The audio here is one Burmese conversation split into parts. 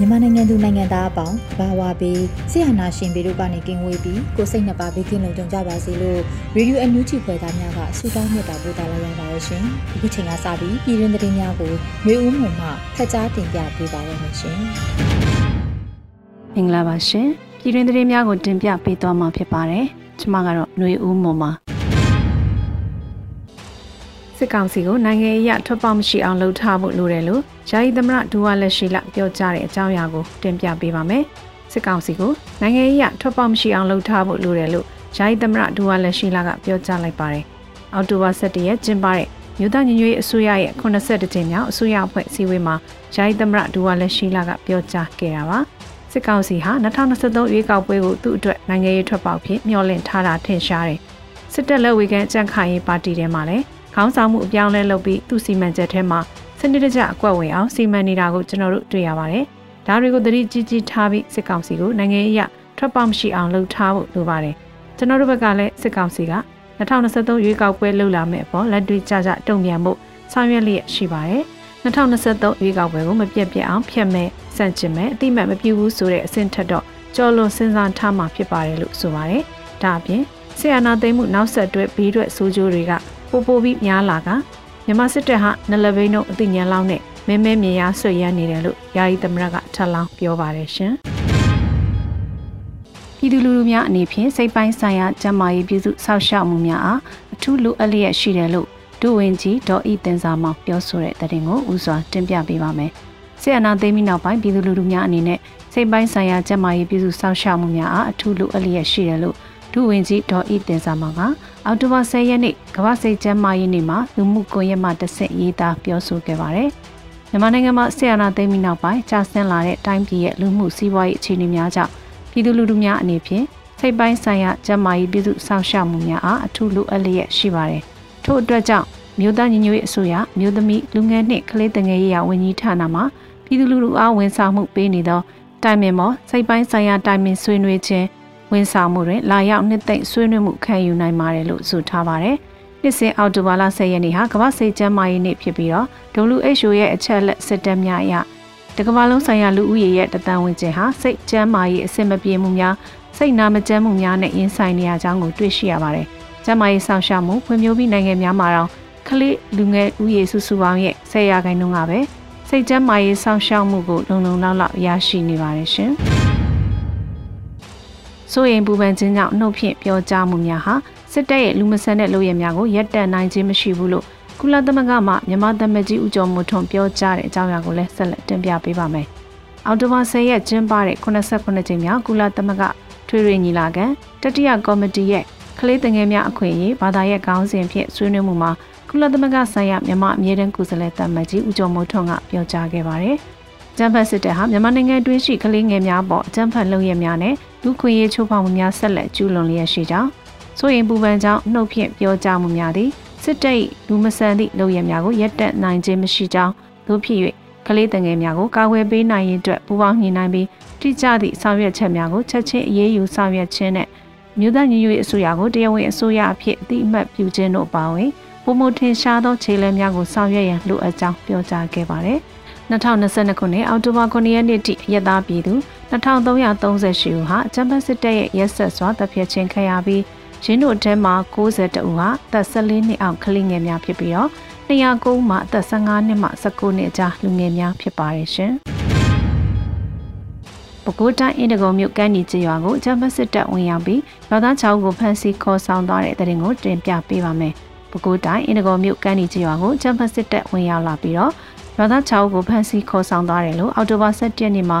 မြန်မာနိုင်ငံသူနိုင်ငံသားအပေါင်းဘာဝပြီးဆရာနာရှင်ပေတို့ကနေကင်းဝေးပြီးကိုစိတ်နှစ်ပါးဘေးကင်းလုံခြုံကြပါစေလို့ရေဒီယိုအန်ယူဂျီဖွယ်သားများကဆုတောင်းမြတ်တာပို့သလာရပါတယ်ရှင်။အခုချိန်ကစပြီးပြည်တွင်းသတင်းများကိုမျိုးဦးမှမှဖတ်ကြားတင်ပြပေးပါရမရှင်။မင်္ဂလာပါရှင်။ပြည်တွင်းသတင်းများကိုတင်ပြပေးသွားမှာဖြစ်ပါတယ်။ကျွန်မကတော့ຫນွေဦးမှမှ စစ်ကောင်စီကိုနိုင်ငံရေးထွက်ပေါက်မရှိအောင်လှုပ်ထားဖို့လိုတယ်လို့ယာယီသမရဒူဝါလက်ရှိလပြောကြားတဲ့အကြောင်းအရာကိုတင်ပြပေးပါမယ်။စစ်ကောင်စီကိုနိုင်ငံရေးထွက်ပေါက်မရှိအောင်လှုပ်ထားဖို့လိုတယ်လို့ယာယီသမရဒူဝါလက်ရှိလကပြောကြားလိုက်ပါတယ်။အောက်တိုဘာ17ရက်ကျင်းပတဲ့မြို့သားညီညွတ်ရေးအစိုးရရဲ့82ကြိမ်မြောက်အစိုးရအဖွဲ့အစည်းအဝေးမှာယာယီသမရဒူဝါလက်ရှိလကပြောကြားခဲ့တာပါ။စစ်ကောင်စီဟာ2023ရွေးကောက်ပွဲကိုသူ့အတွက်နိုင်ငံရေးထွက်ပေါက်ဖြစ်မျှော်လင့်ထားတာထင်ရှားတယ်။စစ်တပ်လက်ဝေကန်ကြန့်ခိုင်ရေးပါတီထဲမှာလည်း ခေါင်းဆောင်မှုအပြောင်းလဲလုပ်ပြီးသူ့စီမံချက်ထဲမှာစနစ်တကျအကွက်ဝင်အောင်စီမံနေတာကိုကျွန်တော်တို့တွေ့ရပါတယ်။ဒါတွေကိုသတိကြီးကြီးထားပြီးစစ်ကောင်စီကိုနိုင်ငံရေးအရထွက်ပေါက်မရှိအောင်လှုပ်ထားဖို့လိုပါတယ်။ကျွန်တော်တို့ဘက်ကလည်းစစ်ကောင်စီက2023ရွေးကောက်ပွဲလုပ်လာမယ့်အပေါ်လက်တွေ့ကြကြတုံ့ပြန်မှုဆောင်ရွက်လျက်ရှိပါတယ်။2023ရွေးကောက်ပွဲကိုမပြတ်ပြတ်အောင်ဖျက်မဲ့စန့်ကျင်မဲ့အတိမတ်မပြူဘူးဆိုတဲ့အဆင့်ထက်တော့ကြော်လွန်စဉ်းစားထားမှာဖြစ်ပါတယ်လို့ဆိုပါတယ်။ဒါအပြင်ဆီယနာသိမ်းမှုနောက်ဆက်တွဲဘေးရွက်ဆိုးကျိုးတွေက ပိုပိုပြီးများလာကမြန်မာစစ်တပ်ဟာနလဘိန်းတို့အသိဉာဏ်လောက်နဲ့မဲမဲမြင်ရဆွေရနေတယ်လို့ယာယီသမရကထပ်လောင်းပြောပါတယ်ရှင်။ပြည်သူလူထုများအနေဖြင့်စိတ်ပိုင်းဆိုင်ရာကျန်းမာရေးပြုစုစောင့်ရှောက်မှုများအားအထူးလိုအပ်လျက်ရှိတယ်လို့ဒုဝန်ကြီးဒေါ်ဤတင်စာမောင်ပြောဆိုတဲ့တဲ့တင်ကိုဦးစွာတင်ပြပေးပါမယ်။ဆီယနာသိမ်းပြီးနောက်ပိုင်းပြည်သူလူထုများအနေနဲ့စိတ်ပိုင်းဆိုင်ရာကျန်းမာရေးပြုစုစောင့်ရှောက်မှုများအားအထူးလိုအပ်လျက်ရှိတယ်လို့ဒု ဝန်ကြီးဒေါ်ဤတင်စာမောင်ကအောက်တိုဘာ10ရက်နေ့ကမ္ဘာစိတ်ကျန်းမာရေးနေ့မှာလူမှုကွန်ရက်မှာတစ်ဆက်ရေးသားပြောဆိုခဲ့ပါတယ်။မြန်မာနိုင်ငံမှာဆီယနာသိမ်းပြီးနောက်ပိုင်းကြာဆင်းလာတဲ့တိုင်းပြည်ရဲ့လူမှုစီးပွားရေးအခြေအနေများကြောင့်ပြည်သူလူထုများအနေဖြင့်စိတ်ပိုင်းဆိုင်ရာကျန်းမာရေးပြည်သူစောင့်ရှောက်မှုများအားအထူးလိုအပ်လျက်ရှိပါတယ်။ထို့အတွက်ကြောင့်မြို့သားညီညွတ်ရေးအစိုးရမြို့သမီးလူငယ်နှင့်ကလေးတငယ်ရေးရာဝန်ကြီးဌာနမှပြည်သူလူထုအားဝန်ဆောင်မှုပေးနေသောတိုင်ပင်မော်စိတ်ပိုင်းဆိုင်ရာတိုင်ပင်ဆွေးနွေးခြင်း ဝန်ဆောင်မှုတွင်လာရောက်နှစ်သိမ့်ဆွေးနွေးမှုခံယူနိုင်ပါတယ်လို့ဆိုထားပါတယ်။နှစ်စဉ်အောက်တိုဘာလ10ရက်နေ့ဟာကမ္ဘာ့စိတ်ကျန်းမာရေးနေ့ဖြစ်ပြီးတော့ WHO ရဲ့အချက်အလက်စစ်တမ်းများအရတကမ္ဘာလုံးဆိုင်ရာလူဦးရေရဲ့တသန်းဝင်ခြင်းဟာစိတ်ကျန်းမာရေးအဆင်မပြေမှုများစိတ်နာမကျန်းမှုများနဲ့ရင်ဆိုင်နေရကြောင်းကိုတွေ့ရှိရပါတယ်။ကျန်းမာရေးဆောင်ရှားမှုဖွံ့ဖြိုးပြီးနိုင်ငံများမှာတော့ကလေးလူငယ်ဦးရေစုစုပေါင်းရဲ့10ရာခိုင်နှုန်းကပဲစိတ်ကျန်းမာရေးဆောင်ရှောက်မှုကိုလုံလုံလောက်လောက်ရရှိနေပါတယ်ရှင်။ စိုးရင်ပူပန်ခြင်းကြောင့်နှုတ်ဖြင့်ပြောကြားမှုများဟာစစ်တပ်ရဲ့လူမဆန်တဲ့လုပ်ရများကိုရပ်တန့်နိုင်ခြင်းမရှိဘူးလို့ကုလသမဂ္ဂမှမြန်မာသမ္မကြီးဦးကျော်မိုးထွန်းပြောကြားတဲ့အကြောင်းအရာကိုလည်းဆက်လက်တင်ပြပေးပါမယ်။အော်တိုဘာ10ရက်ကျင်းပတဲ့89ကြိမ်မြောက်ကုလသမဂ္ဂထွေထွေညီလာခံတတိယကော်မတီရဲ့ကလေးတငယ်များအခွင့်အရေးဘာသာရဲ့ခေါင်းစဉ်ဖြင့်ဆွေးနွေးမှုမှာကုလသမဂ္ဂဆိုင်ရာမြန်မာအမြဲတမ်းကိုယ်စားလှယ်သမ္မကြီးဦးကျော်မိုးထွန်းကပြောကြားခဲ့ပါတယ်။ကျန်းဖတ်စစ်တပ်ဟာမြန်မာနိုင်ငံတွင်းရှိကလေးငယ်များပေါ်အကြမ်းဖက်လုပ်ရများနဲ့ လူခွင့်ရေးချိုးဖောက်မှုများဆက်လက်ကျူးလွန်လျက်ရှိကြောင်းဆိုရင်ပူပန်ကြောင့်နှုတ်ဖြင့်ပြောကြားမှုများသည်စစ်တပ်လူမဆန်သည့်လုပ်ရများကိုရပ်တန့်နိုင်ခြင်းမရှိကြောင်းတို့ဖြစ်၍ကလေးတငယ်များကိုကာကွယ်ပေးနိုင်ရေးအတွက်ပူးပေါင်းညှိနှိုင်းပြီးတိကျသည့်ဆောင်ရွက်ချက်များကိုချက်ချင်းအရေးယူဆောင်ရွက်ခြင်းနဲ့မြို့သားညီညွတ်ရေးအစိုးရကိုတရားဝင်အစိုးရအဖြစ်အတိအမှတ်ပြုခြင်းတို့ပါဝင်ပုံမထင်ရှားသောခြေလှမ်းများကိုဆောင်ရွက်ရန်လိုအပ်ကြောင်းပြောကြားခဲ့ပါတယ်။2022ခုနှစ်အောက်တိုဘာ9ရက်နေ့ထိရက်သားပြည်သူ 2338ဦးဟာဂျပန်စစ်တပ်ရဲ့ရက်ဆက်စွာတပ်ဖြတ်ခြင်းခံရပြီးရင်းတို့အထဲမှာ92ဦးဟာသက်14နှစ်အောက်ကလေးငယ်များဖြစ်ပြီးတော့209ဦးမှာအသက်15နှစ်မှ19နှစ်ကြားလူငယ်များဖြစ်ပါတယ်ရှင်။ပဲခူးတိုင်းအင်ဒဂုံမြို့ကမ်းနီကျေးရွာကိုဂျမစစ်တပ်ဝင်ရောက်ပြီးရွာသား6ဦးကိုဖမ်းဆီးခေါ်ဆောင်သွားတဲ့တဲ့ရင်ကိုတင်ပြပေးပါမယ်။ပဲခူးတိုင်းအင်ဒဂုံမြို့ကမ်းနီကျေးရွာကိုဂျမစစ်တပ်ဝင်ရောက်လာပြီးတော့ရွာသား6ဦးကိုဖမ်းဆီးခေါ်ဆောင်သွားတယ်လို့အော်တိုဘာ17ရက်နေ့မှာ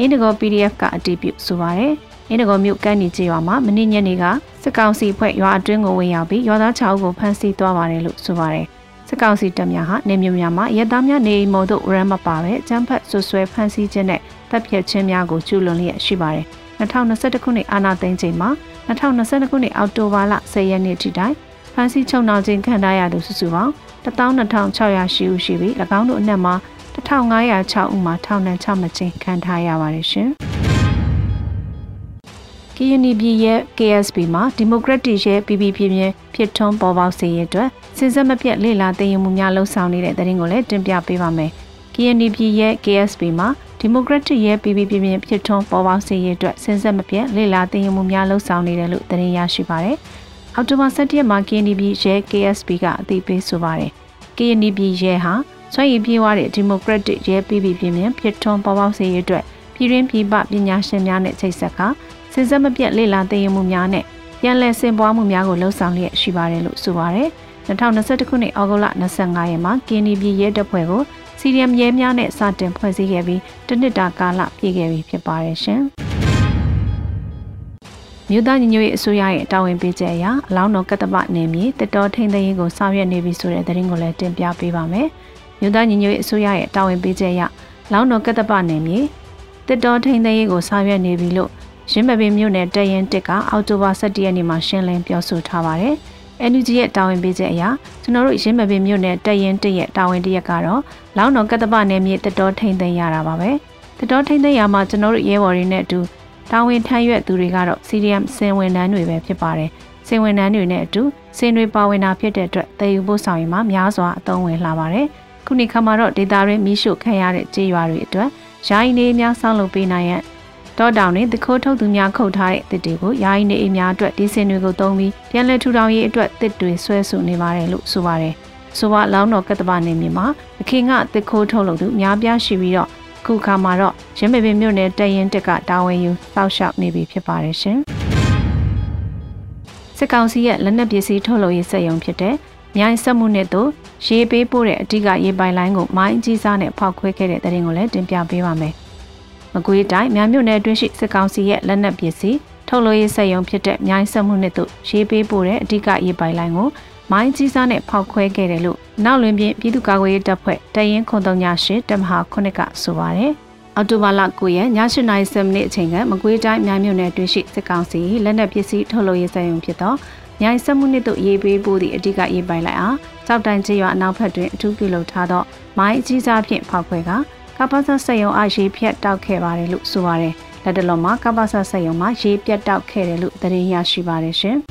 အင်ဒဂို PDF ကအတည်ပြုဆိုပါတယ်။အင်ဒဂိုမြို့ကမ်းနီကျေးရွာမှာမနေ့ညနေကစစ်ကောင်စီဖွဲ့ရွာအတွင်းကိုဝင်ရောက်ပြီးရွာသား6ဦးကိုဖမ်းဆီးသွားပါတယ်လို့ဆိုပါတယ်။စစ်ကောင်စီတပ်များဟာနေမြို့များမှာရဲသားများနေအိမ်မော်တို့ရမ်းမပါပဲကျန်းဖတ်ဆွဆွဲဖမ်းဆီးခြင်းနဲ့တပ်ဖြတ်ခြင်းများကိုကျူးလွန်လျက်ရှိပါတယ်။2021ခုနှစ်အာဏာသိမ်းချိန်မှာ2022ခုနှစ်အောက်တိုဘာလ10ရက်နေ့ထိတိုင်ဖမ်းဆီးချုပ်နှောင်ခြင်းခံထားရသူစုစုပေါင်း12600ရှိဦးရှိပြီး၎င်းတို့အနက်မှာ 1506ဦးမှာထောင်ဒဏ်6နှစ်ချင်းခံထားရပါတယ်ရှင်။ KNB ရဲ့ KSB မှာဒီမိုကရက်တစ်ရဲ့ PP ပြင်းပြင်းဖြစ်ထွန်းပေါ်ပေါက်စေရအတွက်စဉ်ဆက်မပြတ်လေ့လာသိရင်မှုများလှုံ့ဆော်နေတဲ့တဲ့ရင်ကိုလည်းတင်ပြပေးပါမယ်။ KNB ရဲ့ KSB မှာဒီမိုကရက်တစ်ရဲ့ PP ပြင်းပြင်းဖြစ်ထွန်းပေါ်ပေါက်စေရအတွက်စဉ်ဆက်မပြတ်လေ့လာသိရင်မှုများလှုံ့ဆော်နေတယ်လို့တင်ရရှိပါတယ်။အောက်တိုဘာ17ရက်မှာ KNB ရဲ့ KSB ကအသိပေးဆိုပါတယ်။ KNB ရဲ့ဟာ ဆွမ်းရည်ပြေးွားတဲ့ဒီမိုကရက်တစ်ရဲပြည်ပြည်ပြင်းပြင်းဖြစ်ထွန်းပေါ်ပေါက်စေရအတွက်ပြည်ရင်းပြည်ပပညာရှင်များနဲ့ချိတ်ဆက်ကစဉ်ဆက်မပြတ်လေ့လာသိရမှုများနဲ့ပြန်လည်ဆင်ပွားမှုများကိုလှုံ့ဆော်လျက်ရှိပါတယ်လို့ဆိုပါတယ်။2021ခုနှစ်ဩဂုတ်လ25ရက်မှာကင်းဒီပြည်ရဲတပ်ဖွဲ့ကိုစီရီယမ်ရဲများနဲ့စတင်ဖွဲ့စည်းခဲ့ပြီးတနှစ်တာကာလပြည့်ခဲ့ပြီဖြစ်ပါတယ်ရှင်။မြို့သားညီညွတ်ရေးအစိုးရရဲ့တာဝန်ပေးချက်အရအလောင်းတော်ကတ္တပနယ်မြေတတော်ထိန်သိမ်းရေးကိုဆောင်ရွက်နေပြီဆိုတဲ့သတင်းကိုလည်းတင်ပြပေးပါမယ်။ မြို့သားညီညွတ်ရေးအစိုးရရဲ့တာဝန်ပေးချက်အရလောင်းတော်ကတ္တပနယ်မြေတတော်ထိန်သိမ်းရေးကိုဆောင်ရွက်နေပြီလို့ရင်းမပင်မြို့နယ်တရင်တစ်ကအောက်တိုဘာ17ရက်နေ့မှာရှင်းလင်းပြောဆိုထားပါတယ်။ NUG ရဲ့တာဝန်ပေးချက်အရကျွန်တော်တို့ရင်းမပင်မြို့နယ်တရင်တစ်ရဲ့တာဝန်တရက်ကတော့လောင်းတော်ကတ္တပနယ်မြေတတော်ထိန်သိမ်းရတာပါပဲ။တတော်ထိန်သိမ်းရမှာကျွန်တော်တို့ရဲဘော်တွေနဲ့အတူတာဝန်ထမ်းရွက်သူတွေကတော့ CDM စင်ဝင်တန်းတွေပဲဖြစ်ပါတယ်။စင်ဝင်တန်းတွေနဲ့အတူစင်တွေပါဝင်တာဖြစ်တဲ့အတွက်တည်ယူဖို့ဆောင်ရင်မှများစွာအသုံးဝင်လာပါတယ်။ ခုနှစ်ခါမှာတော့ဒေတာရင်းမီးရှို့ခံရတဲ့ကြေးရွာတွေအတွက်ယာယီနေများဆောက်လုပ်ပေးနိုင်ရန်တောတောင်တွင်တခိုးထုတ်သူများခုတ်ထားတဲ့တစ်တွေကိုယာယီနေအိမ်များအတွက်ဒီစင်တွေကိုသုံးပြီးပြန်လည်ထူထောင်ရေးအတွက်တစ်တွေဆွဲဆုနေပါတယ်လို့ဆိုပါတယ်။ဆိုပါလောင်းတော်ကတ္တပနေမြေမှာအခင်ကတစ်ခိုးထုတ်လုပ်သူများပြားရှိပြီးတော့ခုခါမှာတော့ရင်းမေပင်မြို့နယ်တရင်တက်ကတာဝန်ယူစောက်ရှောက်နေပြီဖြစ်ပါတယ်ရှင်။စစ်ကောင်စီရဲ့လက်နက်ပစ္စည်းထုတ်လုပ်ရေးစက်ရုံဖြစ်တဲ့ မြိုင်ဆက်မှုနဲ့တို့ရေပေးပို့တဲ့အဓိကရေပိုင်လိုင်းကိုမိုင်းကြီးစားနဲ့ဖောက်ခွဲခဲ့တဲ့တဲ့ရင်ကိုလည်းတင်ပြပေးပါမယ်။မကွေးတိုင်းမြိုင်မြို့နယ်အတွင်းရှိစစ်ကောင်စီရဲ့လက်နက်ပစ္စည်းထုတ်လုပ်ရေးစက်ရုံဖြစ်တဲ့မြိုင်ဆက်မှုနဲ့တို့ရေပေးပို့တဲ့အဓိကရေပိုင်လိုင်းကိုမိုင်းကြီးစားနဲ့ဖောက်ခွဲခဲ့တယ်လို့နောက်လွင်ပြင်ပြည်သူ့ကာကွယ်ရေးတပ်ဖွဲ့တရင်ခွန်တုံညာရှိတမဟာခုနှစ်ကဆိုပါတယ်။အော်တိုဘာလ9ရက်ည7:00နာရီ7မိနစ်အချိန်ကမကွေးတိုင်းမြိုင်မြို့နယ်တွင်ရှိစစ်ကောင်စီလက်နက်ပစ္စည်းထုတ်လုပ်ရေးစက်ရုံဖြစ်သော မြိုင်ဆက်မှုနှစ်တို့ရေးပေးဖို့သည့်အဓိကရေးပိုင်လိုက်အားကြောက်တိုင်ချရွာအနောက်ဘက်တွင်အထူးပြုလုပ်ထားသောမိုင်းအကြီးစားဖြင့်ဖောက်ခွဲကကပ္ပဆဆက်ယုံအားရေးဖြတ်တောက်ခဲ့ပါတယ်လို့ဆိုပါတယ်။လက်တလုံးမှာကပ္ပဆဆက်ယုံမှာရေးပြတ်တောက်ခဲ့တယ်လို့သတင်းရရှိပါတယ်ရှင်။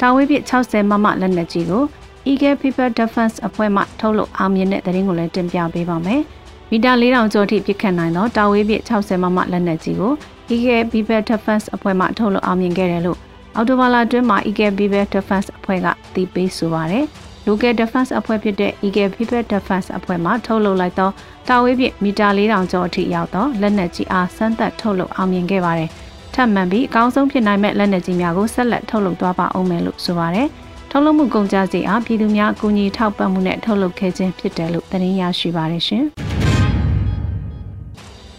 တာဝေးပြ60မမလက်နက်ကြီးကို Eagle People Defense အဖွဲ့မှထုတ်လုပ်အောင်မြင်တဲ့သတင်းကိုလည်းတင်ပြပေးပါမယ်။မီတာ4000ကျော်ထိပစ်ခတ်နိုင်သောတာဝေးပြ60မမလက်နက်ကြီးကို Eagle People Defense အဖွဲ့မှထုတ်လုပ်အောင်မြင်ခဲ့တယ်လို့အော်တိုဘာလအတွင်းမှာ Eagle People Defense အဖွဲ့ကသိပေးဆိုပါတယ်။ Local Defense အဖွဲ့ဖြစ်တဲ့ Eagle People Defense အဖွဲ့မှထုတ်လုပ်လိုက်သောတာဝေးပြမီတာ4000ကျော်အထိရောက်သောလက်နက်ကြီးအားစမ်းသပ်ထုတ်လုပ်အောင်မြင်ခဲ့ပါတယ်။ထပ်မံပြီးအကောင်းဆုံးဖြစ်နိုင်မဲ့လက်နက်ကြီးများကိုဆက်လက်ထုတ်လုပ်သွားပါအောင်မယ်လို့ဆိုပါတယ်။ထုတ်လုပ်မှုကုန်ကျစရိတ်အားပြည်သူများအကူအညီထောက်ပံ့မှုနဲ့ထုတ်လုပ်ခဲ့ခြင်းဖြစ်တယ်လို့သတင်းရရှိပါတယ်ရှင်။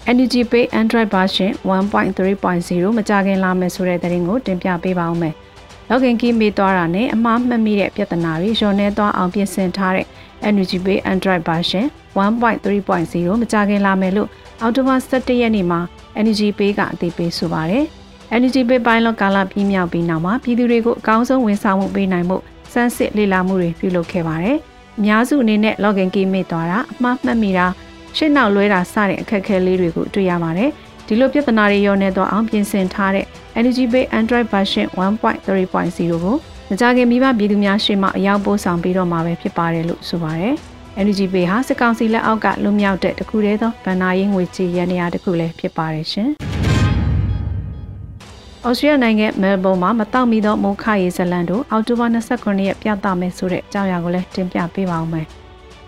Energy Pay Android version 1.3.0မကြခင်လာမယ်ဆိုတဲ့သတင်းကိုတင်ပြပေးပါဦးမယ်။ login key မေးသွားတာနဲ့အမှားမှတ်မိတဲ့ပြဿနာတွေလျော်နှဲသွားအောင်ပြင်ဆင်ထားတဲ့ Energy Pay Android version 1.3.0မကြခင်လာမယ်လို့အောက်တိုဘာ17ရက်နေ့မှာ Energy Pay ကအသိပေးဆိုပါတယ်။ Energy Pay ပိုင်းလောကာလပြီးမြောက်ပြီးနောက်မှာပြည်သူတွေကိုအကောင်းဆုံးဝန်ဆောင်မှုပေးနိုင်မှုစမ်းစစ်လေ့လာမှုတွေပြုလုပ်ခဲ့ပါတယ်။အများစုအနေနဲ့ login key မေ့သွားတာအမှားမှတ်မိတာ ရှင်းနောက်လွဲတာစတဲ့အခက်အခဲလေးတွေကိုတွေ့ရပါတယ်။ဒီလိုပြဿနာတွေရောနေတော့အောင်ပြင်ဆင်ထားတဲ့ Energy Pay Android version 1.3.0ကိုမကြခင်မိဘပြည်သူများရှေ့မှအရောက်ပို့ဆောင်ပြီးတော့မှာပဲဖြစ်ပါတယ်လို့ဆိုပါတယ်။ Energy Pay ဟာစစ်ကောင်စီလက်အောက်ကလွတ်မြောက်တဲ့တခုတည်းသောဗန်နာရေးငွေကြေးရန်နေရာတစ်ခုလည်းဖြစ်ပါတယ်ရှင်။။ဩစတြေးလျနိုင်ငံမဲလ်ဘုန်းမှာမတောက်မီသောမိုးခရေဇလန်တို့အောက်တိုဘာ29ရက်ပြသမယ်ဆိုတဲ့အကြောင်းအရာကိုလည်းတင်ပြပေးပါဦးမယ်။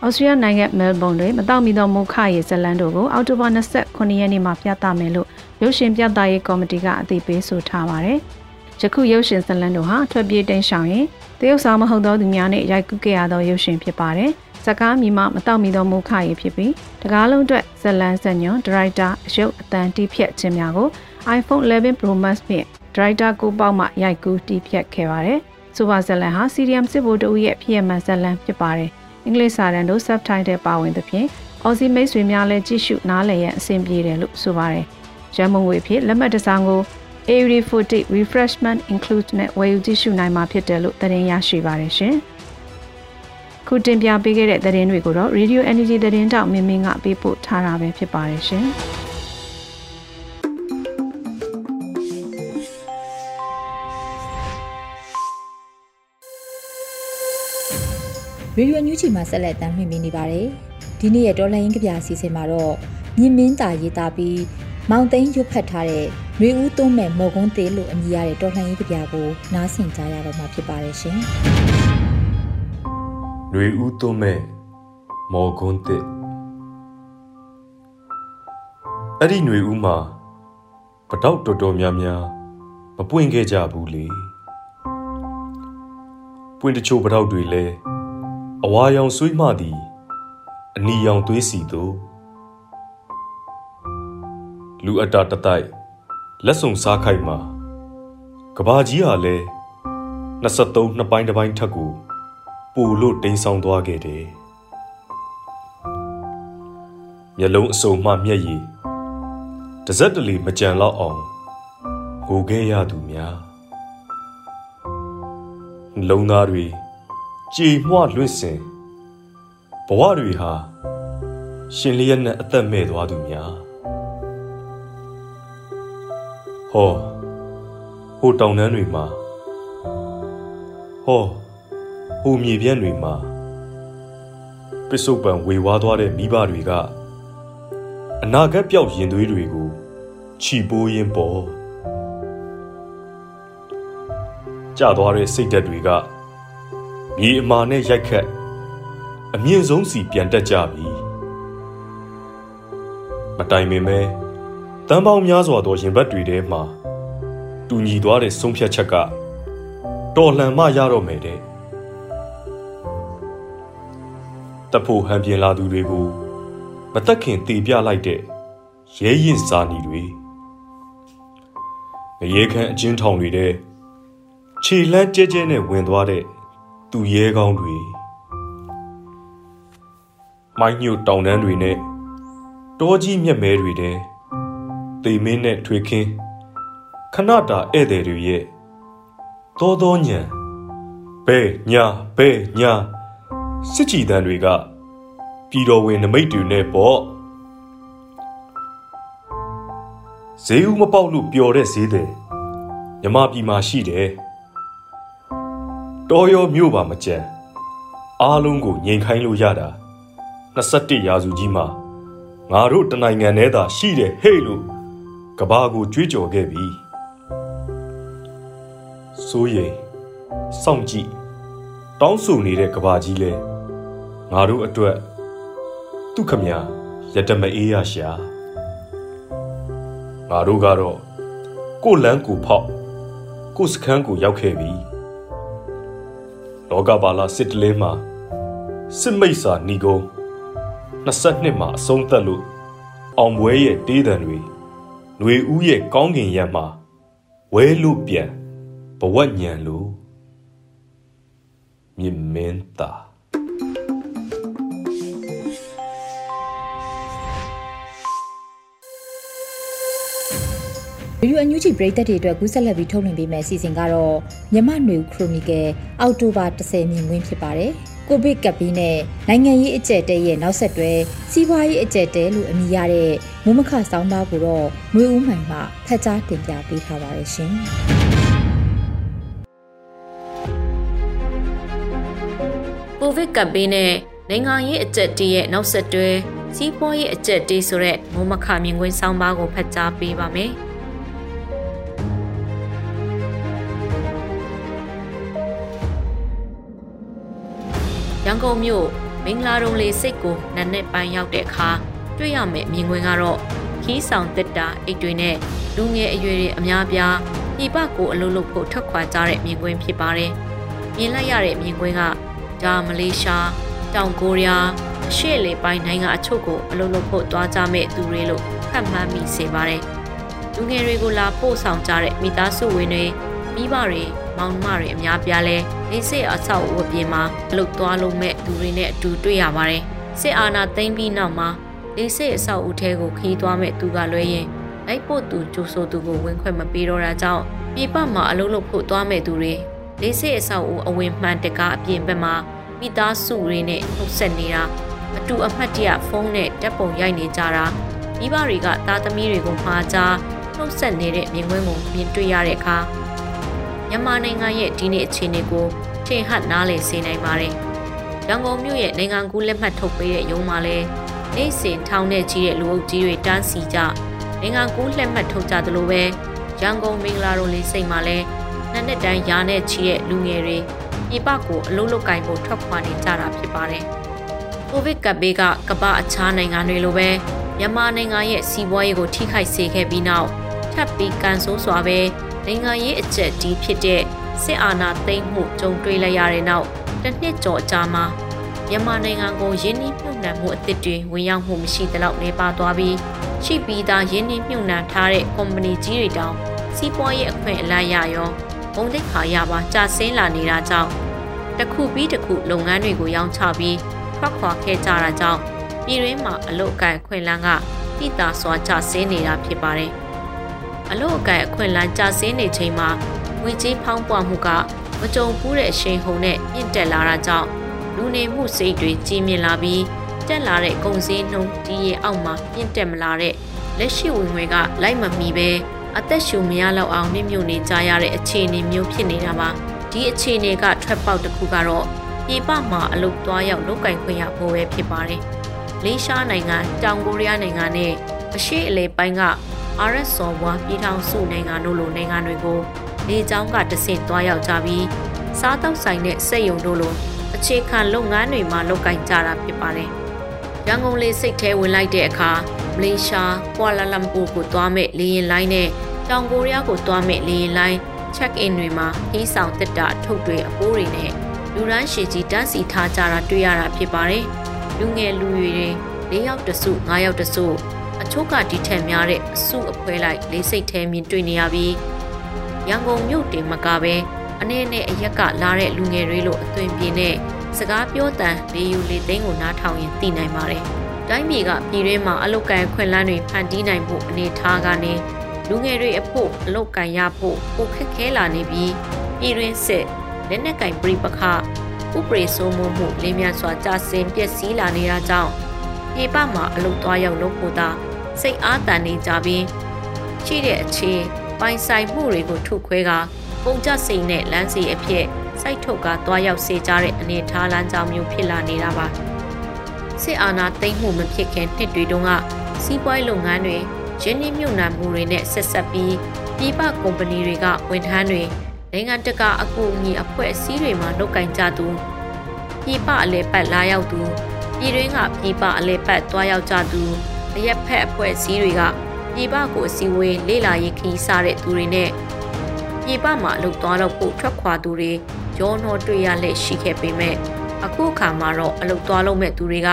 ဩစတြေးလျနိုင်ငံမဲလ်ဘုန်းတွင်မတောက်မီသောမိုးခရေဇလန်တို့ကိုအောက်တိုဘာ29ရက်နေ့မှာပြသမယ်လို့ရုပ်ရှင်ပြသရေးကော်မတီကအသိပေးဆိုထားပါတယ်။ယခုရုပ်ရှင်ဇလန်တို့ဟာထွက်ပြေးတိမ်းရှောင်ရင်တရုတ်ဆောင်မဟုတ်သောသူများနဲ့ရိုက်ကူးခဲ့ရသောရုပ်ရှင်ဖြစ်ပါတယ်။ဇကားမီမမတောက်မီသောမိုးခရေဖြစ်ပြီးတကားလုံးအတွက်ဇလန်ဇညွန်ဒရိုက်တာအယုတ်အတန်တီးဖြတ်ခြင်းများကို iPhone 11 Pro Max ဖြင့်ဒရိုက်တာကိုပေါက်မှရိုက်ကူးတီးဖြတ်ခဲ့ပါတယ်။ဆိုပါဇလန်ဟာ CDM စစ်ဗိုလ်တဦးရဲ့ဖြစ်ရမှန်ဇလန်ဖြစ်ပါတယ်။ အင်္ဂလိပ်စာတန်တို့ subtitle ပါဝင်သဖြင့်အော်စီမိတ်ဆွေများလည်းကြည့်ရှုနားလည်ရန်အဆင်ပြေတယ်လို့ဆိုပါတယ်။ရန်မုံငွေဖြစ်လက်မှတ်တစ်စောင်ကို Airy Footy Refreshment Include နဲ့ဝယ်ယူကြည့်ရှုနိုင်မှာဖြစ်တယ်လို့သတင်းရရှိပါတယ်ရှင်။ခုတင်ပြပေးခဲ့တဲ့သတင်းတွေကိုတော့ Radio Energy သတင်းတောက်မင်းမင်းကပေးပို့ထားတာပဲဖြစ်ပါတယ်ရှင်။ ရေဒီယိုညူးချီမှာဆက်လက်တမ်းမြင့်နေပါတယ်။ဒီနေ့ရဲ့တော်လိုင်းကဗျာအစီအစဉ်မှာတော့မြင့်မင်းတာရေးသားပြီးမောင်သိန်းရွတ်ဖတ်ထားတဲ့ရွေဦးသွုံးမဲ့မော်ကုန်းသေးလို့အမည်ရတဲ့တော်လှန်ရေးကဗျာကိုနားဆင်ကြရတော့မှာဖြစ်ပါတယ်ရှင်။ရွေဦးသွုံးမဲ့မော်ကုန်းသေးအဲ့ဒီຫນွေဦးမှာပတောက်တော်တော်များများမပွင့်ခဲ့ကြဘူးလေ။ပွင့်တချို့ပတောက်တွေလည်း အဝါရောင်ဆွေးမှသည်အနီရောင်သွေးစီသို့လူအတာတတိုက်လက်စုံစားခိုက်မှာကဘာကြီးဟာလဲ23နှစ်ပိုင်းတစ်ပိုင်းထက်ကိုပူလို့တိမ်ဆောင်သွားခဲ့တယ်မျက်လုံးအစုံမှမျက်ရည်တစက်တလီမကြံတော့အောင်ဟိုခဲ့ရသူများလုံသားတွေ ကြည်မွလွင့်စင်ဘဝတွေဟာရှင်လျက်နဲ့အသက်မဲ့သွားသူများဟောဟိုတောင်တန်းတွေမှာဟောဟိုမြေပြန့်တွေမှာပစ္စုပန်ဝေဝါးသွားတဲ့မိဘတွေကအနာဂတ်ပြောက်ရင်သွေးတွေကိုခြီပိုးရင်းပေါ်ကြသွားတဲ့စိတ်ဓာတ်တွေက မြေအမာနဲ့ရိုက်ခတ်အမြင့်ဆုံးစီပြန်တက်ကြပြီမတိုင်ပင်ပဲတန်ပေါင်းများစွာသောရင်ဘတ်တွေထဲမှာတူညီသွားတဲ့ဆုံးဖြတ်ချက်ကတော်လှန်မှရတော့မယ်တဲ့တဖို့ဟန်ပြင်လာသူတွေကိုမတက်ခင်တေပြလိုက်တဲ့ရဲရင်စာနီတွေငရေခမ်းအချင်းထောင်တွေတဲ့ခြေလန်းကျဲကျဲနဲ့ဝင်သွားတဲ့ သူရဲကောင်းတွေမိုင်းညို့တောင်တန်းတွေနဲ့တောကြီးမြက်မဲတွေတဲ့တေမင်းနဲ့ထွေခင်းခဏတာဧည့်သည်တွေရဲ့သောသောညံဘဲညာဘဲညာစစ်ကြည်တန်းတွေကပြည်တော်ဝင်နမိတ်တွေနဲ့ပေါ့ဈေးဦးမပေါက်လို့ပျော်တဲ့ဈေးတယ်မြမပြည်မှာရှိတယ် တော်ရောမြို့ပါမကြံအားလုံးကိုငြိမ်ခိုင်းလို့ရတာ21ရာစုကြီးမှာငါတို့တနိုင်ငံထဲသာရှိတယ်ဟဲ့လို့ကဘာကိုကြွေးကြော်ခဲ့ပြီစိုးရိမ်စောင့်ကြည့်တောင်းဆိုနေတဲ့ကဘာကြီးလဲငါတို့အတွက်သူခမရရတမအေးရရှာငါတို့ကတော့ကိုလန်းကိုဖောက်ကိုစခန်းကိုရောက်ခဲ့ပြီ လောကပါလာစစ်တလင်းမှာစစ်မိတ်စာဏီကုံ22မှာအဆုံးသက်လို့အောင်ပွဲရဲ့တေးတံတွေຫນွေဦးရဲ့ကောင်းကင်ရံမှာဝဲလို့ပြန်ဘဝညံလို့မြင်မင်းသား ဗီဒီယိုအန်ယူဂျီပရိသတ်တွေအတွက်ကူးဆက်လက်ပြီးထုတ်လွှင့်ပေးမယ့်အစီအစဉ်ကတော့မြမနွေခရိုနီကယ်အောက်တိုဘာ10မြင်ကွင်းဖြစ်ပါတယ်။ကိုဗစ်ကပ်ပြီးနဲ့နိုင်ငံရေးအကျက်တဲရဲ့နောက်ဆက်တွဲစီးပွားရေးအကျက်တဲလို့အမည်ရတဲ့မုံမခဆောင်းပါးကိုတော့ငွေဦးမှန်မှဖတ်ကြားတင်ပြပေးထားပါရရှင်။ကိုဗစ်ကပ်ပြီးနဲ့နိုင်ငံရေးအကျက်တဲရဲ့နောက်ဆက်တွဲစီးပွားရေးအကျက်တဲဆိုတဲ့မုံမခမြင်ကွင်းဆောင်းပါးကိုဖတ်ကြားပေးပါမယ်။ န်ကုန်မြို့မင်္ဂလာတုံလေးစိတ်ကိုနက်နက်ပိုင်းရောက်တဲ့အခါတွေ့ရမယ့်မြင်ကွင်းကတော့ခီးဆောင်တက်တာအိတ်တွေနဲ့လူငယ်အရွယ်တွေအများပြားပြည်ပကိုအလုပ်လုပ်ဖို့ထွက်ခွာကြတဲ့မြင်ကွင်းဖြစ်ပါတယ်။မြင်လိုက်ရတဲ့မြင်ကွင်းကဒါမလေးရှားတောင်ကိုရီးယားအရှေ့လေပိုင်းနိုင်ငံအချို့ကိုအလုပ်လုပ်ဖို့တွားကြမဲ့သူတွေလို့ခန့်မှန်းမိစေပါတယ်။လူငယ်တွေကိုလာပို့ဆောင်ကြတဲ့မိသားစုဝင်တွေမိဘတွေမောင်နှမတွေအများပြားလဲ နေစစ်အဆောက်အဦအပြင်မှာအလုပ်သွားလုပ်မဲ့သူတွေနဲ့အတူတွေ့ရပါတယ်။စစ်အာဏာသိမ်းပြီးနောက်မှာနေစစ်အဆောက်အဦထဲကိုခီးသွားမဲ့သူကလွဲရင်လိုက်ပို့သူကြိုးဆိုသူကိုဝင်ခွင့်မပေးတော့တာကြောင့်ပြည်ပမှာအလုပ်လုပ်ဖို့သွားမဲ့သူတွေနေစစ်အဆောက်အဦအဝင်မှန်တကားအပြင်ဘက်မှာမိသားစုတွေနဲ့နှုတ်ဆက်နေတာအတူအမှတ်တရဖုန်းနဲ့တက်ပုံရိုက်နေကြတာမိဘတွေကသားသမီးတွေကိုမှားကြားနှုတ်ဆက်နေတဲ့မြင်ကွင်းကိုမြင်တွေ့ရတဲ့အခါ မြန်မာနိုင်ငံရဲ့ဒီနေ့အခြေအနေကိုထင်ဟပ်နားလည်စေနိုင်ပါတယ်။ရန်ကုန်မြို့ရဲ့နိုင်ငံကူးလက်မှတ်ထုတ်ပေးတဲ့ရုံးမှာလည်းနေ့စဉ်ထောင်နဲ့ကြီးတဲ့လူအုပ်ကြီးတွေတန်းစီကြနိုင်ငံကူးလက်မှတ်ထုတ်ကြသလိုပဲရန်ကုန်မင်္ဂလာတို့လေးစိတ်မှာလည်းနှစ်နှစ်တန်းရာနဲ့ချီတဲ့လူငယ်တွေပြည်ပကိုအလုံးလုကင်ဖို့ထွက်ခွာနေကြတာဖြစ်ပါတယ်။ကိုဗစ်ကပ်ဘေးကကမ္ဘာအခြားနိုင်ငံတွေလိုပဲမြန်မာနိုင်ငံရဲ့စီးပွားရေးကိုထိခိုက်စေခဲ့ပြီးနောက်ထပ်ပြီးကန်ဆိုးစွာပဲ နိုင်ငံရေးအကျက်ကြီးဖြစ်တဲ့စစ်အာဏာသိမ်းမှုကြုံတွေ့လိုက်ရတဲ့နောက်တစ်နှစ်ကျော်ကြာမှာမြန်မာနိုင်ငံကိုရင်းနှီးမြှုပ်နှံမှုအသစ်တွေဝင်ရောက်မှုမရှိသလောက်နေပါသွားပြီးရှိပြီးသားရင်းနှီးမြှုပ်နှံထားတဲ့ကုမ္ပဏီကြီးတွေတောင်စီးပွားရေးအခွင့်အလမ်းရရောဘုံတိတ်ခါရပါကြာဆင်းလာနေတာကြောင့်တစ်ခုပြီးတစ်ခုလုပ်ငန်းတွေကိုရောင်းချပြီးထွက်ခွာခဲ့ကြတာကြောင့်ပြည်တွင်းမှာအလုတ်အကန့်ခွင့်လန်းကတိတာစွာကြာဆင်းနေတာဖြစ်ပါတယ်။ အလုတ်အကန့်အခွင့်လန်းကြာဆင်းနေချိန်မှာငွေကြေးဖောင်းပွားမှုကမကြုံဘူးတဲ့အရှိန်ဟုန်နဲ့မြင့်တက်လာတာကြောင့်လူနေမှုစိတ်တွေကြီးမြင့်လာပြီးတက်လာတဲ့ကုန်စည်နှုန်းဒီရဲ့အောက်မှာမြင့်တက်မလာတဲ့လက်ရှိဝင်ငွေကလိုက်မမီပဲအသက်ရှူမရလောက်အောင်မြင့်မြုပ်နေကြရတဲ့အခြေအနေမျိုးဖြစ်နေတာပါဒီအခြေအနေကထွက်ပေါက်တစ်ခုကတော့ပြည်ပမှာအလုပ်သွားရောက်လုပ်ကင်ခွင့်ရဖို့ပဲဖြစ်ပါတယ်လေးရှားနိုင်ငံတောင်ကိုရီးယားနိုင်ငံနဲ့အရှေ့အလယ်ပိုင်းက RS စော်ဘွားပြည်ထောင်စုနိုင်ငံတို့လိုနိုင်ငံတွေကိုလေကြောင်းကတဆင့်သွားရောက်ကြပြီးစားတောက်ဆိုင်တဲ့စက်ယုံတို့လိုအခြေခံလုပ်ငန်းတွေမှာလုပ်ကင်ကြတာဖြစ်ပါတယ်။ရန်ကုန်လေးစိတ်ထဲဝင်လိုက်တဲ့အခါမလေးရှား၊ကွာလာလမ်ပူကိုသွားမဲ့လေယာဉ်လိုင်းနဲ့တောင်ကိုရီးယားကိုသွားမဲ့လေယာဉ်လိုင်း check in တွေမှာဟီးဆောင်တက်တာထုတ်တွေအပိုးတွေနဲ့လူရန်ရှည်ကြီးတန်းစီထားကြတာတွေ့ရတာဖြစ်ပါတယ်။လူငယ်လူရွယ်တွေ၄ယောက်တစု၅ယောက်တစု အချို့ကဒီထက်များတဲ့အစုအဖွဲလိုက်လေးစိတ်ထဲမြင်တွေ့နေရပြီးရန်ကုန်မြို့တင်မကပဲအနေနဲ့အရက်ကလာတဲ့လူငယ်တွေလိုအသွင်ပြင်းတဲ့စကားပြောတန်လေးယူလေးသိန်းကိုနားထောင်ရင်သိနိုင်ပါတယ်။တိုင်းပြည်ကပြည်တွင်းမှာအလုတ်ကန်ခွင့်လန်းတွေဖန်တီးနိုင်ဖို့အနေထားကနေလူငယ်တွေအဖို့အလုတ်ကန်ရဖို့ပိုခက်ခဲလာနေပြီးပြည်တွင်းစစ်လက်နက်ကင်ပြိပခဥပရိဆိုးမှုမှုလင်းမြန်စွာကြာဆင်းပျက်စီးလာနေတာကြောင့် ပြည်ပမှာအလုတ်သွားရောက်လုပ်ဖို့သာစိတ်အားတန်နေကြပြီးရှိတဲ့အခြေပိုင်ဆိုင်မှုတွေကိုထုတ်ခွဲကပုံကြစိတ်နဲ့လမ်းစီအဖြစ်စိုက်ထုတ်ကသွားရောက်စေကြတဲ့အနေထားလမ်းကြောင်းမျိုးဖြစ်လာနေတာပါစစ်အာဏာသိမ်းမှုမဖြစ်ခင်နှစ်တွေတုန်းကစီးပွားရေးလုပ်ငန်းတွေရင်းနှီးမြှုပ်နှံမှုတွေနဲ့ဆက်ဆက်ပြီးပြည်ပကုမ္ပဏီတွေကဝန်ထမ်းတွေနိုင်ငံတကာအကူအညီအဖွဲ့အစည်းတွေမှာလုပ်ကင်ကြသူပြည်ပအလဲပတ်လာရောက်သူ ပြည်တွင်းကပြည်ပအလဲပတ်သွားရောက်ကြသူအရက်ဖက်အဖွဲ့အစည်းတွေကပြည်ပကိုအစည်းအဝေးလေ့လာရေးခရီးစားတဲ့သူတွေနဲ့ပြည်ပမှာအလုပ်သွားတော့ဖို့ထွက်ခွာသူတွေရောနှောတွေ့ရလက်ရှိခဲ့ပေမဲ့အခုအခါမှာတော့အလုပ်သွားလုပ်မဲ့သူတွေက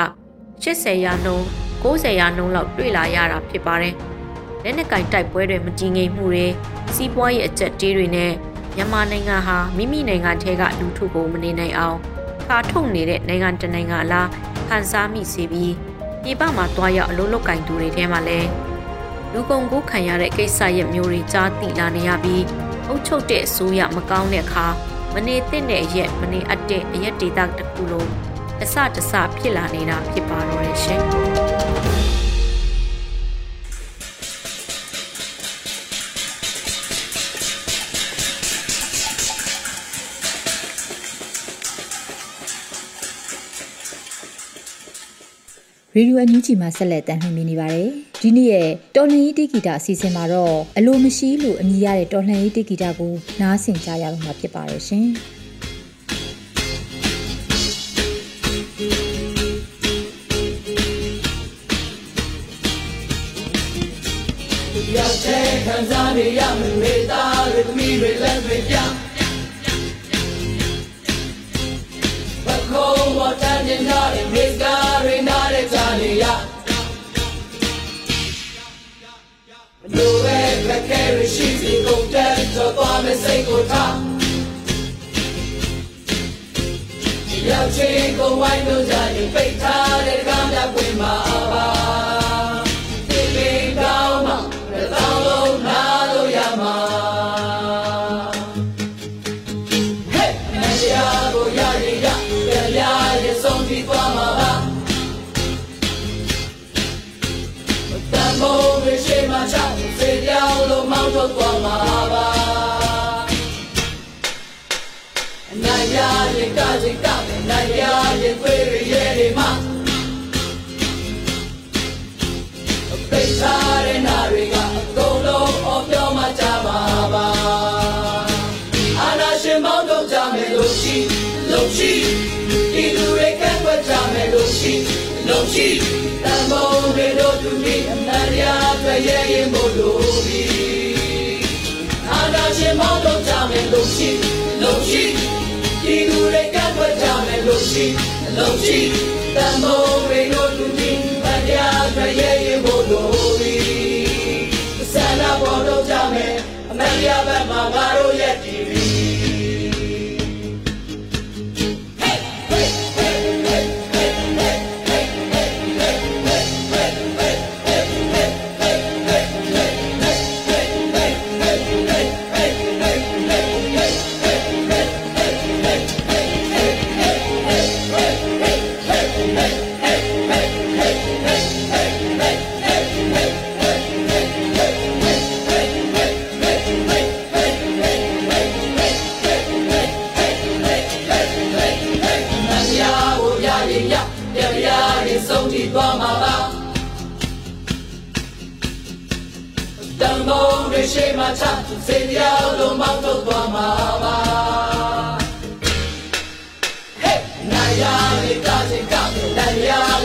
80ရာနှုန်း90ရာနှုန်းလောက်တွေ့လာရတာဖြစ်ပါတယ်။လက်နက်ကင်တိုက်ပွဲတွေမကြည်ငြိမ်မှုတွေစီးပွားရေးအကျက်တေးတွေနဲ့မြန်မာနိုင်ငံဟာမိမိနိုင်ငံထဲကလူထုကိုမနေနိုင်အောင်ခါထုတ်နေတဲ့နိုင်ငံတနိုင်ငံအလား ခန်းစားမိစေပြီးပြည်ပမှာတွားရောက်အလုပ်လုပ်ကင်သူတွေထဲမှာလည်းလူကုန်ကူးခံရတဲ့ကိစ္စရဲ့မျိုးတွေကြားသိလာနေရပြီးအုပ်ချုပ်တဲ့အစိုးရမကောင်းတဲ့အခါမနေသင့်တဲ့အရက်မနေအပ်တဲ့အရက်ဒေတာတစ်ခုလုံးအစတစဖြစ်လာနေတာဖြစ်ပါတော့တယ်ရှင် ရေဒီယိုအန်ယူဂျီမှာဆက်လက်တင်ပြနေပါတယ်။ဒီနေ့ရဲ့တော်လှန်ရေးတိဂီတာအစီအစဉ်မှာတော့အလိုမရှိလို့အမည်ရတဲ့တော်လှန်ရေးတိဂီတာကိုနားဆင်ကြရတော့မှာဖြစ်ပါရဲ့ရှင်။ရောက်တဲ့ခံစားနေရမမေ့တာလူသမီးတွေလက်တွေပြဘခေါ်ဝတ်တဲ့နာရီမေကာရ ခက်ခဲရရှိစီကုန်တဲ့တော့သွားမစိတ်ကိုထားရောက်ချင်ကိုဝိုင်းလို့ကြရင်ပိတ်ထားတဲ့ကမ်းပြပွင့်မှာပါ လို့မောင်းထုတ်သွားမှာပါအနိုင်ရရင်ကစိတ်ကနိုင်ရရင်ခွေရရဲ့တွေမှာပိတ်ထားတဲ့နာတွေကအကုန်လုံးအော်ပြောမှကြပါပါအာနာရှင်မောင်းတော့ကြမယ်လို့ရှိလို့ရှိဒီလူတွေကကွက်ကြမယ်လို့ရှိလို့ရှိတန်ဖိုးတွေတို့သူမိအမှန်တရားတွေ့ရဲ့ရင်မို့လို့ ရှိဒီလူတွေကကွက်ကြမယ်လို့ရှိလို့ရှိတန်ဖိုးတွေတို့သူမိအမှန်တရားတွေ့ရဲ့ရင်မို့လို့ပြီဆန္ဒပေါ်တော့ကြမယ်အမှန်တရားဘက်မှာငါတို့ရဲ့တ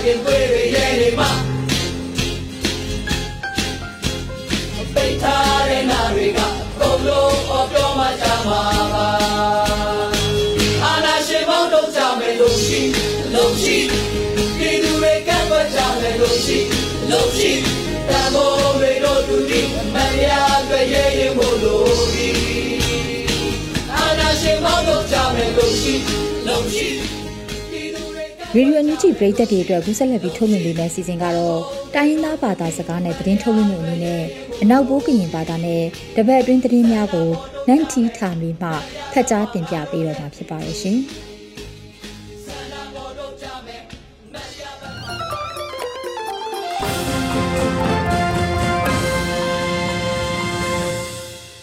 ရရင်ခွေရရဲ့နေမှာပိတ်ထားတဲ့နာတွေကအကုန်လုံးအော်ပြောမှကြမှာပါအာနာရှင်မောင်းတော့ကြမယ်လို့ရှိလို့ရှိဒီလူတွေကပ်ပတ်ကြမယ်လို့ရှိလို့ရှိတန်ဖိုးတွေတို့သူဒီမရတွေ့ရဲ့ရင်မို့လို့ဒီအာနာရှင်မောင်းတော့ကြမယ်လို့ရှိလို့ရှိဒီလူတွေကပ် ရေဒီယိုအန်ယူဂျီပရိသတ်တွေအတွက်ကူးဆက်လက်ပြီးထုတ်လွှင့်ပေးမယ့်အစီအစဉ်ကတော့တိုင်းရင်းသားဘာသာစကားနဲ့သတင်းထုတ်လွှင့်မှုအနေနဲ့အနောက်ဘိုးကရင်ဘာသာနဲ့တပတ်အတွင်းသတင်းများကိုနန်တီထာမီမှဖတ်ကြားတင်ပြပေးတော့မှာဖြစ်ပါရဲ့ရှင်။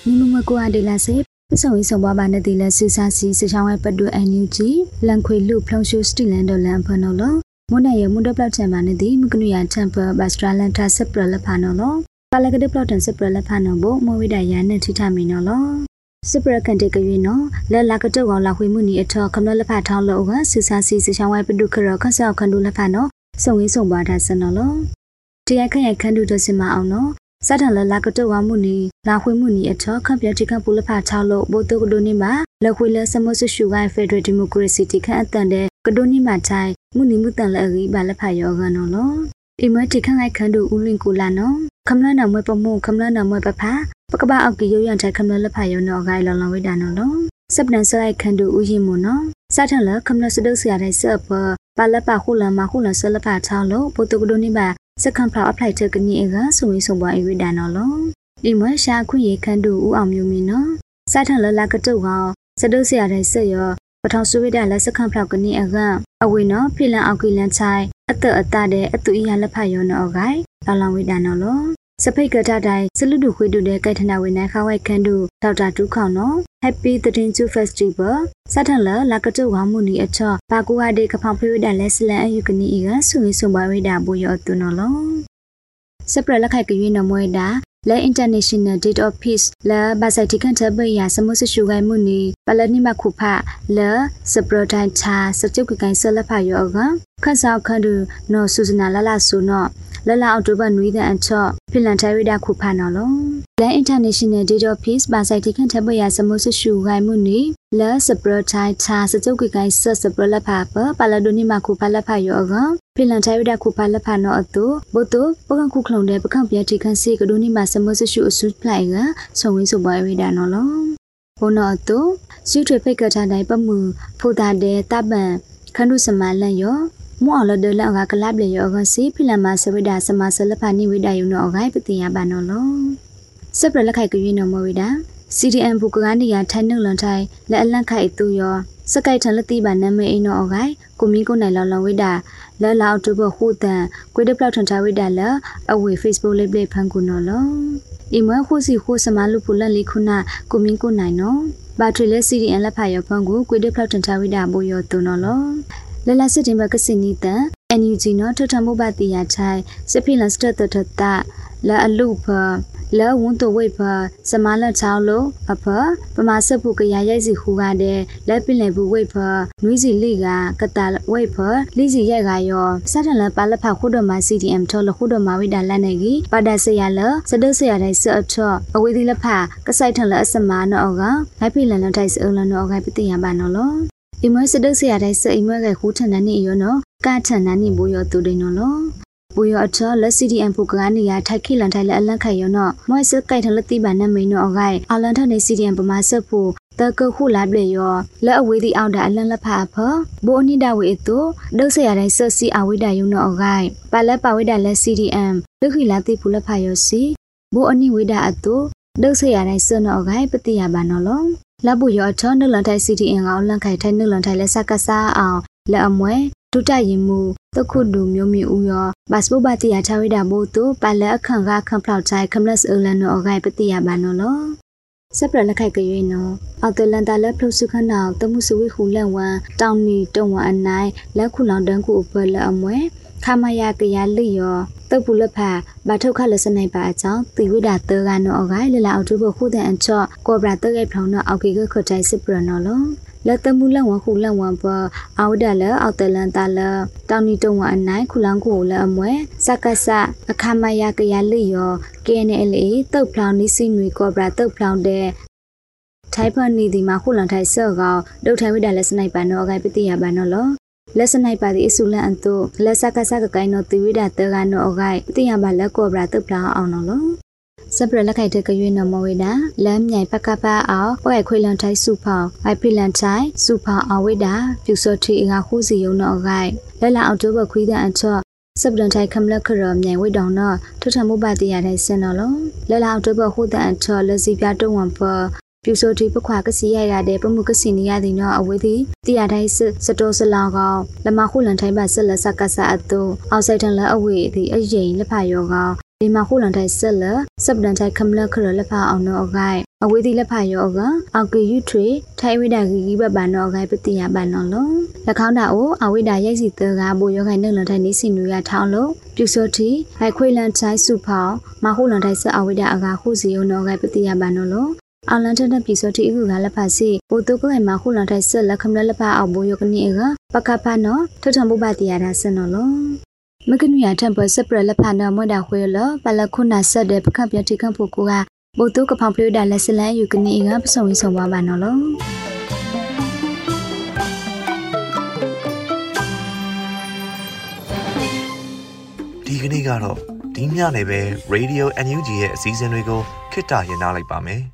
နီမမကွာဒေလာစေ ပစုံရေးဆောင်ပါပါနဲ့တီလက်ဆူဆာစီစချောင်းဝဲပတ်တူအန်ယူဂျီလန်ခွေလူဖလုံရှိုစတီလန်ဒေါ်လန်ဖနော်လောမွန်နယ်ရမွန်ဒပလောက်ချန်ပါနဲ့တီမကနူယာတမ်ပဘတ်စထရာလန်တာဆပ်ပရလဖာနော်လောပါလကဒပလောက်တန်ဆပ်ပရလဖာနော်ဘမဝိဒယာနဲ့ထိထမီနော်လောစပရကန်တေကရွေနော်လဲလာကတောက်ကောင်လာခွေမှုနီအထောခမလလဖာထောင်းလောကဆူဆာစီစချောင်းဝဲပတ်တူခရခဆောက်ခန္ဒူလဖာနော်စုံရေးဆောင်ပါတာစနော်လောတရားခန့်ရခန္ဒူတော့စင်မအောင်နော် စတန်လလာကတောဝမှုနီလာခွေမှုနီအထောခန့်ပြတိခန့်ပူလဖာချောက်လို့ဘိုတုကဒိုနီမှာလက်ခွေလဆမဆွရှူဂိုင်ဖက်ဒရယ်ဒီမိုကရေစီတိခန့်အတန်တဲ့ကဒိုနီမှာတိုင်းမှုနီမှုတန်လက်အကြီးပါလက်ဖာယောဂန်နော်လောအိမတိခန့်လိုက်ခန့်တို့ဦးလင်ကိုလာနော်ခမလနာမွဲပမှုခမလနာမွဲပဖာပကပအောက်ကီရိုရန်တိုင်ခမလလက်ဖာယောနော်ဂိုင်လောင်လောင်ဝိဒါနော်လောစပနန်ဆလိုက်ခန့်တို့ဦးရင်မနော်စထန်လခမလစဒုဆရာတဲ့ဆပ်ပပါလက်ပါခုလမခုလဆလက်ဖာချောင်းလို့ဘိုတုကဒိုနီမှာ စကန်ဖလာအပလိုက်တဲ့ကနီအကဆုံဝေးဆုံပွားအဝိဒါနော်လောဒီမရှာခွေရခန့်တို့ဦးအောင်မျိုးမင်းနော်စထန်လလာကတုတ်ကစဒုဆရာတဲ့ဆက်ရောပထောင်ဆွေးတဲ့လက်စခန့်ဖလောက်ကနီအကအဝေနော်ဖိလန်အောက်ကီလန်ချိုင်အတအတတဲ့အတူအရလက်ဖတ်ရောနော်ဂိုင်လောင်လောင်ဝိဒါနော်လော စဖိတ်ကတတိုင်းစလူဒုခွေတူတဲ့ကဲထနာဝိနိုင်ခါဝိုက်ခန်းတူဒေါက်တာတူးခေါနော် Happy 13 Festival စထန်လလကတုဝါမှုနီအချောဘာကူဟာဒေကဖောင်ဖေးတဲ့လက်စလန်အယူကနီအကဆူရဆုံပါဝိဒါဘူရောတူနော်လောစပရလက်ခိုက်ကရွေးနမွေးတာလဲ International Date of Peace လဲဘာဆိုင်တိကန်တဘရစမစရှူဂိုင်မှုနီပလနိမခုဖလဲစပရတိုင်ချာစကြုတ်ကိုင်ဆလဖယောကခန့်ဆောင်ခန့်ဒူနော်ဆူစနာလာလာဆူနော် လလအောက်တိုဘာနွေးတဲ့အချော့ဖင်လန်ထိုင်ဝိဒါခုဖာနော်လောလန် International Date of Peace ဘာဆိုင်တိကန်တဘရစမစရှူဂိုင်မှုနီလဲစပရတိုင်ချာစကြုတ်ကိုင်ဆစပရလဖပပလဒိုနိမခုဖလဖယောကဖင်လန်ထိုင်ဝိဒါခုဖလဖနော်အတူဘုတ်တုပကခုခလုံးတဲ့ပကံပြတိခန့်စီကဒိုနိမစမစရှူအဆုဖလိုက်ကဆုံဝင်းစုပွားဝိဒါနော်လောဘုနောတုစုထွေဖိတ်ကထားတိုင်းပမှုဖိုတာတဲ့တပန်ခန္ဓုစမလန်ယော မောအလဒလကကလပ်လေယောကစီဖိလမဆဝိဒါစမဆလဖာနိဝိဒါယုနောဂိုင်ပတိယဘာနော်လောစပရလက်ခိုက်ကွေးနော်မဝိဒါ CDM ဘူကကနေရထိုင်နှုတ်လွန်ထိုင်လက်အလန့်ခိုက်သူယောစကိုက်ထန်လက်တိပါနမေအိနောအဂိုင်ကိုမီကိုနိုင်လောင်လောင်ဝိဒါလဲလောက်တူဘခုတန်ကွေဒပလောက်ထန်ချဝိဒါလအဝေ Facebook လေးပလေးဖန်ကူနော်လောအီမခုစီခုစမလူပူလန်လေးခုနာကိုမီကိုနိုင်နော်ဘာထရီလဲ CDM လက်ဖာယောဖန်ကူကွေဒပလောက်ထန်ချဝိဒါဘိုယောတူနော်လော လလစစ်တင်ဘကစင်နီတန် NUG နော်ထထမှုပါတီယာချိုင်စဖိလန်စတတတတလာအလူဖလဲဝွန်းတဝိဖစမလချောင်းလို့အဖပမာစပုကရရိုက်စီခူကတဲ့လက်ပင်လေဘူးဝိဖနွီးစီလိကကတဝိဖလိစီရိုက်ကရောစတန်လပါလဖခုဒမ CDM ထောလခုဒမဝိဒါလန်နေကြီးပဒဆရလစဒဆရတဲ့ဆအချောအဝေးဒီလဖကဆိုင်ထလအစမနောကလိုက်ဖိလန်လထိုက်စအလနောကပတိယပါနော်လော အိမစဒဆရတဲ့ဆအိမကခူးထန်နေရောနော်ကထန်နေဘူးရောတူတယ်နော်လောဘူရအချောလက်စီဒီအန်ဖူကနေရထိုက်ခိလန်ထိုင်လက်အလန့်ခိုင်ရောနော်မွိုက်စကိုက်ထလက်တိပါနဲ့မိန်နော်အဂိုင်အလန်ထနေစီဒီအန်ပမာဆက်ဖို့တကခုလာပြရောလက်အဝေးဒီအောင်တာအလန့်လက်ဖာဖဘိုအနိဒဝေတုဒုစရတိုင်းဆက်စီအဝိဒယုံနော်အဂိုင်ပါလက်ပါဝိဒလက် CDM ဒုခိလာတိဖူလက်ဖာယောစီဘိုအနိဝိဒအတု ဒုစရတိုင်းဆွနော်အဂိုင်ပတိယဘာနော်လောလက်ဘူးရောအချောနုလန်ထိုင် CDM ကောလန့်ခိုင်ထိုင်နုလန်ထိုင်လက်စကစားအောင်လက်အမွဲဒုတရင်မူတခုဒူမျိုးမီဦးရောဘတ်စပုဘတိယာချဝိဒါဘို့တုပါလက်အခန့်ကခန့်ဖလောက်ချိုင်ခမလတ်အလန်နောအဂိုင်ပတိယဘာနော်လောစပရလက်ခိုက်ကြွေနော်အော်တလန်တာလက်ဖလုစုခနာတမှုစဝိခုလန်ဝမ်တောင်နီတုံဝမ်အနိုင်လက်ခုလောင်တန်းခုအပလက်အမွဲ ခမယကရလိယောတုတ်ပူလက်ဖာဘာထုတ်ခလက်စနိုင်ပါအကြောင်းတီဝိဒါတေကနောအဂိုင်လလာအောက်တုဘခုတဲ့အချော့ကောဘရာတေကဖောင်းနောအောက်ကီကခထိုင်စပရနော်လောလက်တမှုလက်ဝခုလက်ဝပအောက်ဒလအောက်တလန်တလတောင်နီတုံဝအနိုင်ခုလန်းကိုလက်အမွဲစကဆအခမယကရလိယောကဲနေလေတုတ်ဖလောင်နီစီနွေကောဘရာတုတ်ဖလောင်တဲ့ထိုင်ဖန်နီဒီမှာခုလန်ထိုင်ဆော့ကောင်ဒုတ်ထိုင်ဝိဒါလက်စနိုက်ပါနော်အကိုင်ပတိယပါနော်လော လက်စနိုက်ပါဒီအစုလန်အန်တုလက်စကဆကကိုင်နော်တီဝိဒါတေကနော်အကိုင်ပတိယပါလက်ကောဘရာတုတ်ဖလောင်အောင်နော်လောစပရလက်ခိုက်တဲ့ကရွေးနမဝေဒလမ်းမြိုင်ပကပအောင်ဝဲခွေလန်ထိုင်စုဖောင်းအိုက်ဖိလန်ထိုင်စုဖောင်းအဝိဒါပြူစောတီအကခုစီယုံတော့ဂိုင်လက်လာအောက်တိုဘခွေးတဲ့အချော့စပဒန်ထိုင်ခမလခရမြိုင်ဝိတောင်တော့ထထမှုပါတီရတဲ့စင်တော်လုံးလက်လာအောက်တိုဘခုတဲ့အချော့လက်စီပြတုံးဝံဖော် ပြူစောတီပခွာကစီရရတဲ့ပမှုကစီနေရတဲ့နော်အဝေးသည်တရားတိုင်းစတိုးစလောင်ကောင်လမခုလန်ထိုင်ပါဆက်လက်စကဆာအတူအောက်ဆိုင်တန်လက်အဝေးသည်အရင်လက်ဖာယောကောင်ဒီမှာခုလန်တိုင်ဆက်လစပဒန်တိုင်ခမလခရလက်ဖာအောင်တော့အဂိုင်အဝေးဒီလက်ဖာယောကအောက်ကယူထွေထိုင်ဝိဒါဂီဂီဘဘန်တော့အဂိုင်ပတိယဘန်တော့လုံးလက်ခေါင်းတာကိုအဝိဒါရိုက်စီတကဘိုယောခိုင်နှလန်တိုင်နေစီနူရထောင်းလို့ပြူစောတီဟိုက်ခွေလန်ချိုင်စုဖောင်းမခုလန်တိုင်ဆက်အဝိဒါအဂါခုစီယုံတော့အဂိုင်ပတိယဘန်တော့လို့ အလန်တန်ပြစောတီအခုကလက်ဖာစီပိုတုကဲမှာခုလန်တိုင်ဆက်လက်ခမလက်ဖာအောက်ဘိုယောကနီအကပကဖာနော်ထထံဘုပတိရတာစနော်လို့မကနုရထံပစပရလဖာနမဒခွေလပလခုနာဆက်တဲ့ပကပြတိကဖို့ကူကဘုတုကဖောင်ပလျဒါလက်စလန်ယူကနီငါပစုံဝင်းဆောင်ပါပါနော်လောဒီကနေ့ကတော့ဒီညနေပဲ Radio NUG ရဲ့အစည်းအဝေးကိုခਿੱတရနာလိုက်ပါမယ်